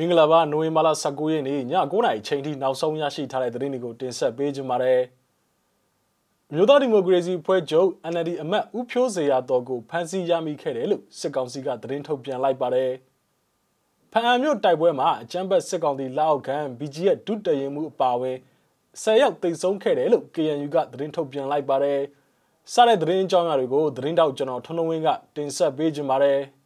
မင်္ဂလာပါနိုဝင်ဘာလ19ရက်နေ့ည9:00နာရီချိန်ထိနောက်ဆုံးရရှိထားတဲ့သတင်းတွေကိုတင်ဆက်ပေးကြပါမယ်။မြို့သားဒီမိုကရေစီဖွဲ့ချုပ် NLD အမတ်ဦးဖြိုးစေရတော်ကိုဖမ်းဆီးရမိခဲ့တယ်လို့စစ်ကောင်စီကသတင်းထုတ်ပြန်လိုက်ပါတယ်။ဖမ်းအံမြို့တိုက်ပွဲမှာအကြမ်းဖက်စစ်ကောင်စီလက်အောက်ခံ BGF ဒုတရင်မှုအပါအဝင်10ရောက်တိတ်ဆုံးခဲ့တယ်လို့ KNU ကသတင်းထုတ်ပြန်လိုက်ပါတယ်။စတဲ့သတင်းအကြောင်းအရာတွေကိုသတင်းတောက်ကျွန်တော်ထွန်းထွန်းဝင်းကတင်ဆက်ပေးကြပါမယ်။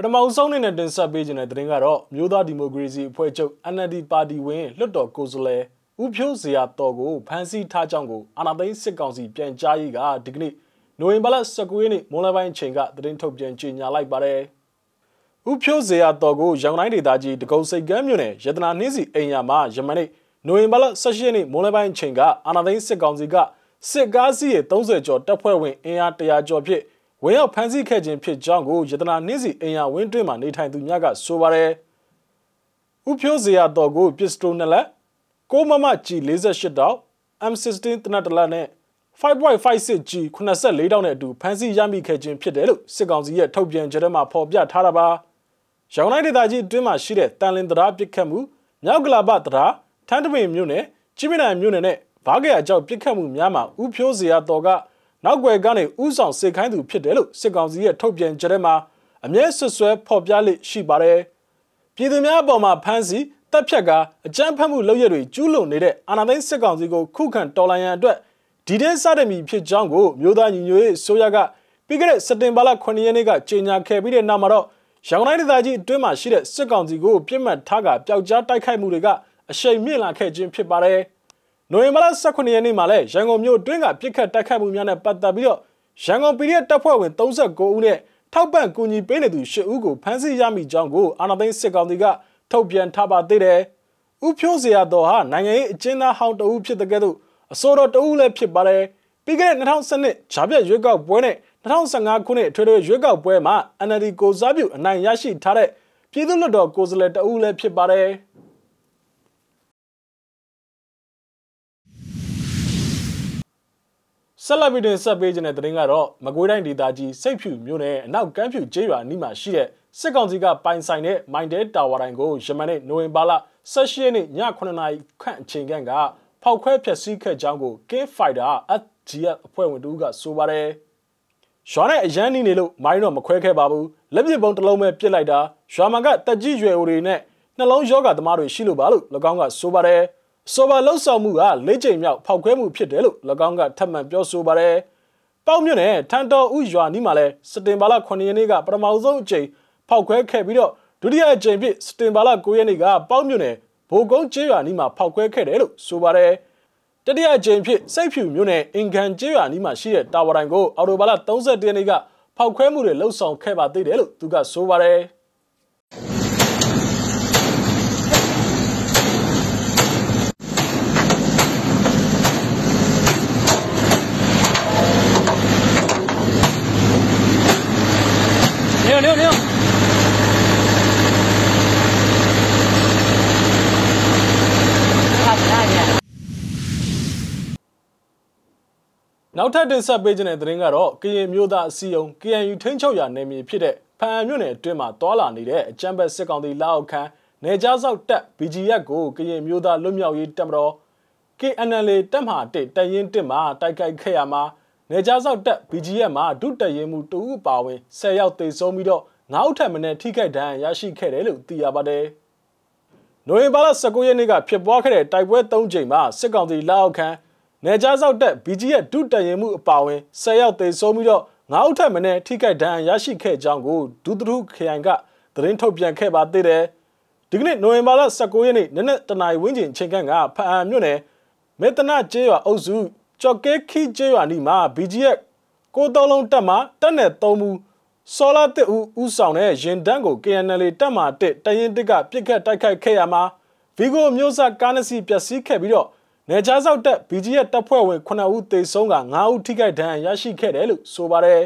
ပထမဆုံးအနေနဲ့တင်ဆက်ပေးခြင်းတဲ့သတင်းကတော့မြို့သားဒီမိုကရေစီအဖွဲ့ချုပ် NLD ပါတီဝင်လွှတ်တော်ကိုယ်စားလှယ်ဦးဖြိုးစရာတော်ကိုဖမ်းဆီးထားကြောင်းကိုအာဏာသိမ်းစစ်ကောင်စီပြန်ကြားရေးကဒီကနေ့နိုဝင်ဘာလ19ရက်နေ့မွန်းလွဲပိုင်းချိန်ကသတင်းထုတ်ပြန်ကြေညာလိုက်ပါတယ်။ဦးဖြိုးစရာတော်ကိုရောင်တိုင်းဒေသကြီးတကုံစိတ်ကမ်းမြို့နယ်ရတနာနှင်းစီအိမ်ယာမှာယမနေ့နိုဝင်ဘာလ18ရက်နေ့မွန်းလွဲပိုင်းချိန်ကအာဏာသိမ်းစစ်ကောင်စီကစစ်ကားစီးရေ30ကျော်တပ်ဖွဲ့ဝင်အင်အား100ကျော်ဖြင့် ဝင်ရောက်ဖမ်းဆီးခဲ့ခြင်းဖြစ်ကြောင်းကိုယတနာနှင်းစီအင်ယာဝင်းတွင်းမှာနေထိုင်သူများကဆိုပါတယ်။ဥဖြိုးစရာတော်ကိုပစ္စတိုနှစ်လက်ကိုမမကြီး48တောက် M16 တနတ်တလက်နဲ့ 5.56G 84တောက်နဲ့အတူဖမ်းဆီးရမိခဲ့ခြင်းဖြစ်တယ်လို့စစ်ကောင်စီရဲ့ထုတ်ပြန်ကြေညာမှာဖော်ပြထားတာပါ။ရောင်လိုက်ဒေသကြီးအတွင်းမှာရှိတဲ့တန်လင်းတရားပစ်ခတ်မှုမြောက်ကလာပတရားထန်းတပင်မြို့နယ်ကြီးမနိုင်မြို့နယ်နဲ့ဘားကရအကြောက်ပစ်ခတ်မှုများမှာဥဖြိုးစရာတော်က နောက်ွယ်ကနေဥဆောင်စေခိုင်းသူဖြစ်တယ်လို့စစ်ကောင်စီရဲ့ထုတ်ပြန်ကြတဲ့မှာအမြဲဆွဆွဲဖော်ပြလိရှိပါတယ်။ပြည်သူများအပေါ်မှာဖမ်းဆီးတပ်ဖြတ်ကအကြမ်းဖက်မှုလုပ်ရတွေကျူးလွန်နေတဲ့အာဏာသိမ်းစစ်ကောင်စီကိုခုခံတော်လှန်ရန်အတွက်ဒီတဲ့စတဲ့မီဖြစ်ကြောင်းကိုမြို့သားညီညွတ်ရေးဆိုရကပြီးခဲ့တဲ့စက်တင်ဘာလ9ရက်နေ့ကကြေညာခဲ့ပြီးတဲ့နောက်မှာတော့ရောင်တိုင်းဒေသကြီးအတွင်းမှာရှိတဲ့စစ်ကောင်စီကိုပြစ်မှတ်ထားကပျောက်ကြားတိုက်ခိုက်မှုတွေကအရှိန်မြင့်လာခဲ့ခြင်းဖြစ်ပါတယ်။ နိုဝင်ဘာလ18ရက်နေ့မှာလည်းရန်ကုန်မြို့တွင်းကပြစ်ခတ်တိုက်ခတ်မှုများနဲ့ပတ်သက်ပြီးတော့ရန်ကုန်ပြည်ရဲ့တပ်ဖွဲ့ဝင်39ဦးနဲ့ထောက်ပံ့ကူညီပေးနေသူ10ဦးကိုဖမ်းဆီးရမိကြောင်းကိုအာဏာသိမ်းစစ်ကောင်စီကထုတ်ပြန်ထားပါသေးတယ်။ဥဖြိုးစရာတော်ဟာနိုင်ငံရေးအကျဉ်းသားဟောင်းတဦးဖြစ်တဲ့ကဲ့သို့အစိုးရတဦးလည်းဖြစ်ပါတယ်။ပြီးခဲ့တဲ့2012ဂျာပြတ်ရွေးကောက်ပွဲနဲ့2015ခုနှစ်ထွေထွေရွေးကောက်ပွဲမှာ NLD ကိုစားပြုအနိုင်ရရှိထားတဲ့ပြည်သူ့လွှတ်တော်ကိုယ်စားလှယ်တဦးလည်းဖြစ်ပါတယ်။ ဆက်လက်ပြီးတင်ဆက်ပေးခြင်းတဲ့တင်ကတော့မကွေးတိုင်းဒေသကြီးစိတ်ဖြူမြို့နယ်အနောက်ကမ်းဖြူကျေးရွာနီးမှာရှိတဲ့စစ်ကောင်စီကပိုင်ဆိုင်တဲ့မိုင်တဲတာဝါတိုင်းကိုယမနေ့နိုဝင်ဘာလ16ရက်နေ့ည9:00နာရီခန့်အချိန်ကဖောက်ခွဲဖျက်ဆီးခဲ့ကြောင်းကို King Fighter FGF အဖွဲ့ဝင်တို့ကဆိုပါတယ်။ရွာနဲ့အရန်နီးနေလို့မိုင်းတော့မခွဲခဲ့ပါဘူး။လက်ပစ်ပုံတစ်လုံးပဲပစ်လိုက်တာရွာမှာကတက်ကြီးရွယ်အိုတွေနဲ့နှလုံးယောဂသမားတွေရှိလို့ပါလို့၎င်းကဆိုပါတယ်။ ဆိုပါလှုပ်ဆောင်မှုကလေးချိန်မြောက်ဖောက်ခွဲမှုဖြစ်တယ်လို့၎င်းကထပ်မံပြောဆိုပါတယ်။ပေါ့မြို့နယ်ထန်တော်ဥရွာနီးမှာလဲစတင်ဘာလ9ရက်နေ့ကပထမဆုံးအကြိမ်ဖောက်ခွဲခဲ့ပြီးတော့ဒုတိယအကြိမ်ဖြစ်စတင်ဘာလ9ရက်နေ့ကပေါ့မြို့နယ်ဘိုကုန်းကျေးရွာနီးမှာဖောက်ခွဲခဲ့တယ်လို့ဆိုပါတယ်။တတိယအကြိမ်ဖြစ်စိတ်ဖြူမြို့နယ်အင်ကန်ကျေးရွာနီးမှာရှိတဲ့တာဝါတိုင်ကိုအော်တိုဘာလ31ရက်နေ့ကဖောက်ခွဲမှုတွေလှုပ်ဆောင်ခဲ့ပါသေးတယ်လို့သူကဆိုပါတယ်။ နောက်ထပ်တင်ဆက်ပေးခြင်းတဲ့သတင်းကတော့ကရင်မျိုးသားအစည်းအုံ KNU ထိန်းချုပ်ရာနယ်မြေဖြစ်တဲ့ဖန်မြို့နယ်အတွင်းမှာတွာလာနေတဲ့အကြမ်းဖက်စစ်ကောင်စီလက်အောက်ခံနေကြားဆောက်တပ် BGF ကိုကရင်မျိုးသားလွတ်မြောက်ရေးတပ်မတော် KNL တပ်မဟာ1တရင်1မှာတိုက်ခိုက်ခဲ့ရမှာ နေကြားဆောက်တပ် BGF မှာဒုတရင်မှုတူအပါဝင်10ရောက်သေဆုံးပြီးတော့9ဦးထပ်မံထိခိုက်ဒဏ်ရာရရှိခဲ့တယ်လို့သိရပါတယ်။နိုဝင်ဘာလ19ရက်နေ့ကဖြစ်ပွားခဲ့တဲ့တိုက်ပွဲ3ကြိမ်မှာစစ်ကောင်စီလက်အောက်ခံနေကြားဆောက်တက် BG ရဲ့ဒုတရင်မှုအပါဝင်10ရောက်သေဆုံးပြီးတော့9ဦးထပ်မံထိခိုက်ဒဏ်ရာရရှိခဲ့ကြောင်းကိုဒုသထုခရိုင်ကသတင်းထုတ်ပြန်ခဲ့ပါသေးတယ်။ဒီကနေ့နိုဝင်ဘာလ19ရက်နေ့နနက်တနာရီဝန်းကျင်ချိန်ခန့်ကဖအံမြို့နယ်မေတနာကျေးရွာအုပ်စု ကြော်ကဲခီကျေးရွာနီမှာ BG ရဲ့ကိုသုံးလုံးတက်မှာတက်နယ်သုံးမှုစောလာတစ်ဦးဦးဆောင်တဲ့ရင်တန်းကို KNL တက်မှာတစ်တရင်တစ်ကပြစ်ခတ်တိုက်ခိုက်ခဲ့ရမှာဗီဂိုမျိုးဆက်ကားနစီပျက်စီးခဲ့ပြီးတော့နေကြားဆောက်တက် BGF တပ်ဖွဲ့ဝင်9ဦးသေဆုံးက9ဦးထိခိုက်ဒဏ်ရာရရှိခဲ့တယ်လို့ဆိုပါတယ်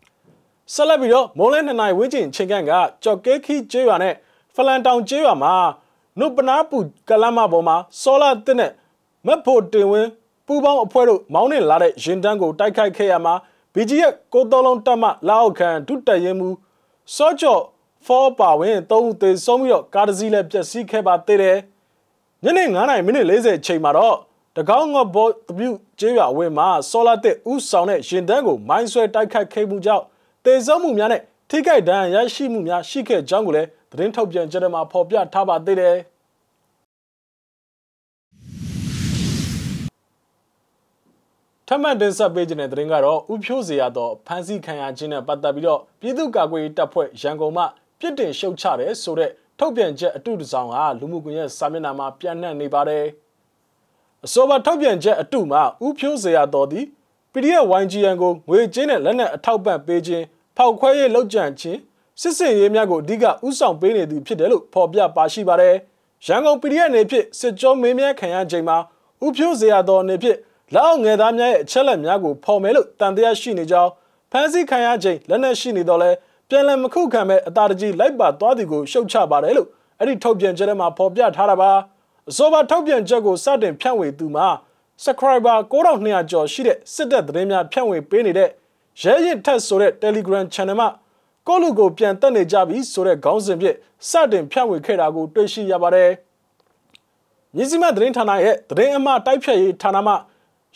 ။ဆက်လက်ပြီးတော့မုံလဲ2နိုင်ဝင်းကျင်ချိန်ခန့်ကကြော်ကဲခီကျေးရွာနဲ့ဖလန်တောင်ကျေးရွာမှာနုပနာပူကလမ်းမပေါ်မှာစောလာတစ်နဲ့မက်ဖို့တင်ဝင်း ပူပေါင်းအဖွဲ့တို့မောင်းနှင်လာတဲ့ရင်တန်းကိုတိုက်ခိုက်ခဲ့ရမှာ BGF ကိုတော်လုံးတပ်မှလာအောက်ခံဒုတက်ရင်မူစောကြော့ဖောပါဝင်၃ဦးသေဆုံးပြီးတော့ကားတစ်စီးလည်းပျက်စီးခဲ့ပါသေးတယ်ညနေ9:40မိနစ်40ချိန်မှာတော့တကောင်းငေါဘောတပြုကျေးရွာဝင်းမှာဆောလာတစ်ဥဆောင်တဲ့ရင်တန်းကိုမိုင်းဆွဲတိုက်ခတ်ခဲ့မှုကြောင့်သေဆုံးမှုများနဲ့ထိခိုက်ဒဏ်ရာရရှိမှုများရှိခဲ့ကြောင်းကိုလည်းသတင်းထုတ်ပြန်ကြတဲ့မှာဖော်ပြထားပါသေးတယ် ထပ်မံတင်ဆက်ပေးခြင်းတဲ့သတင်းကတော့ဥဖြိုးစရာတော့ဖမ်းဆီးခံရခြင်းနဲ့ပတ်သက်ပြီးတော့ပြည်သူ့ကာကွယ်ရေးတပ်ဖွဲ့ရန်ကုန်မှပြစ်တင်ရှုတ်ချတယ်ဆိုတဲ့ထုတ်ပြန်ချက်အတုတစောင်းဟာလူမှုကွန်ရက်စာမျက်နှာမှာပြန့်နှံ့နေပါတယ်။အဆိုပါထုတ်ပြန်ချက်အတုမှာဥဖြိုးစရာတော်သည် PDF YGN ကိုငွေကြေးနဲ့လက်နက်အထောက်ပံ့ပေးခြင်းဖောက်ခွဲရေးလုပ်ကြံခြင်းစစ်စင်ရေးများကိုအဓိကဥဆောင်ပေးနေသူဖြစ်တယ်လို့ဖော်ပြပါရှိပါတယ်။ရန်ကုန် PDF နေဖြင့်စစ်ကြောမင်းများခံရချိန်မှာဥဖြိုးစရာတော်နေဖြင့် လောက်ငယ်သားများရဲ့အချက်လက်များကိုဖော်မယ်လို့တန်တရားရှိနေကြောင်းဖမ်းဆီးခံရချိန်လက်နက်ရှိနေတော့လဲပြန်လည်မခုခံမဲ့အသာတကြီးလိုက်ပါသွားသူကိုရှုတ်ချပါတယ်လို့အဲ့ဒီထုတ်ပြန်ချက်ထဲမှာဖော်ပြထားတာပါအဆိုပါထုတ်ပြန်ချက်ကိုစတင်ဖြန့်ဝေသူမှာ subscriber 9200ကျော်ရှိတဲ့စစ်တပ်သတင်းများဖြန့်ဝေပေးနေတဲ့ရဲရင်ထက်ဆိုတဲ့ Telegram Channel မှာကိုလူကိုပြန်တက်နေကြပြီဆိုတဲ့ခေါင်းစဉ်ဖြင့်စတင်ဖြန့်ဝေခဲ့တာကိုတွေ့ရှိရပါတယ်မြစည်းမသတင်းဌာနရဲ့သတင်းအမှားတိုက်ဖြတ်ရေးဌာနမှ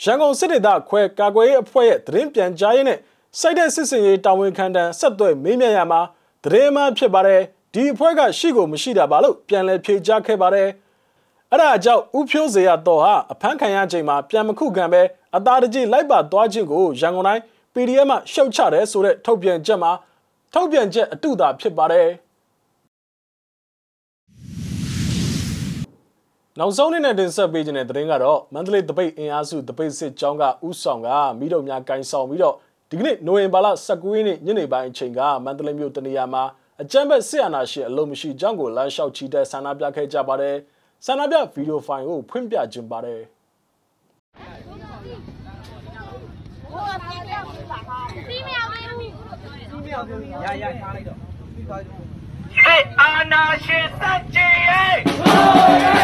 ရန်ကုန်စစ်ဒေသခွဲကာကွယ်ရေးအဖွဲ့ရဲ့သတင်းပြန်ကြားရေးနဲ့စိုက်တဲ့စစ်စင်ရေးတာဝန်ခံတန်းဆက်သွယ်မေးမြန်းရမှာသတင်းမှဖြစ်ပါတယ်ဒီအဖွဲ့ကရှိကိုမရှိတာပါလို့ပြန်လည်ဖြေကြားခဲ့ပါတယ်အဲ့ဒါကြောင့်ဥဖြိုးစရာတော့ဟာအဖမ်းခံရချိန်မှာပြန်မခုခံပဲအသားတကြီးလိုက်ပါသွားခြင်းကိုရန်ကုန်တိုင်း PDF မှရှုတ်ချတယ်ဆိုတဲ့ထုတ်ပြန်ချက်မှာထုတ်ပြန်ချက်အတုသာဖြစ်ပါတယ် နောက်ဆုံးနေ့နဲ့တင်ဆက်ပေးခြင်းတဲ့သတင်းကတော့မန္တလေးတပိတ်အင်အားစုတပိတ်စစ်ကြောင်းကဥဆောင်ကမိတို့များကင်ဆောင်ပြီးတော့ဒီကနေ့နိုဝင်ဘာလ19ရက်နေ့ညနေပိုင်းအချိန်ကမန္တလေးမြို့တနေရာမှာအကြမ်းဖက်စစ်အာဏာရှင်အလုံးမရှိကြောင်းကိုလမ်းလျှောက်ချီတဲ့ဆန္ဒပြခဲ့ကြပါတယ်ဆန္ဒပြဗီဒီယိုဖိုင်ကိုဖွင့်ပြခြင်းပါတယ်ရရထားလိုက်တော့ဟေးအာနာရှင်စัจจีရဲ့ဟိုးရဲ့ဟိုးရဲ့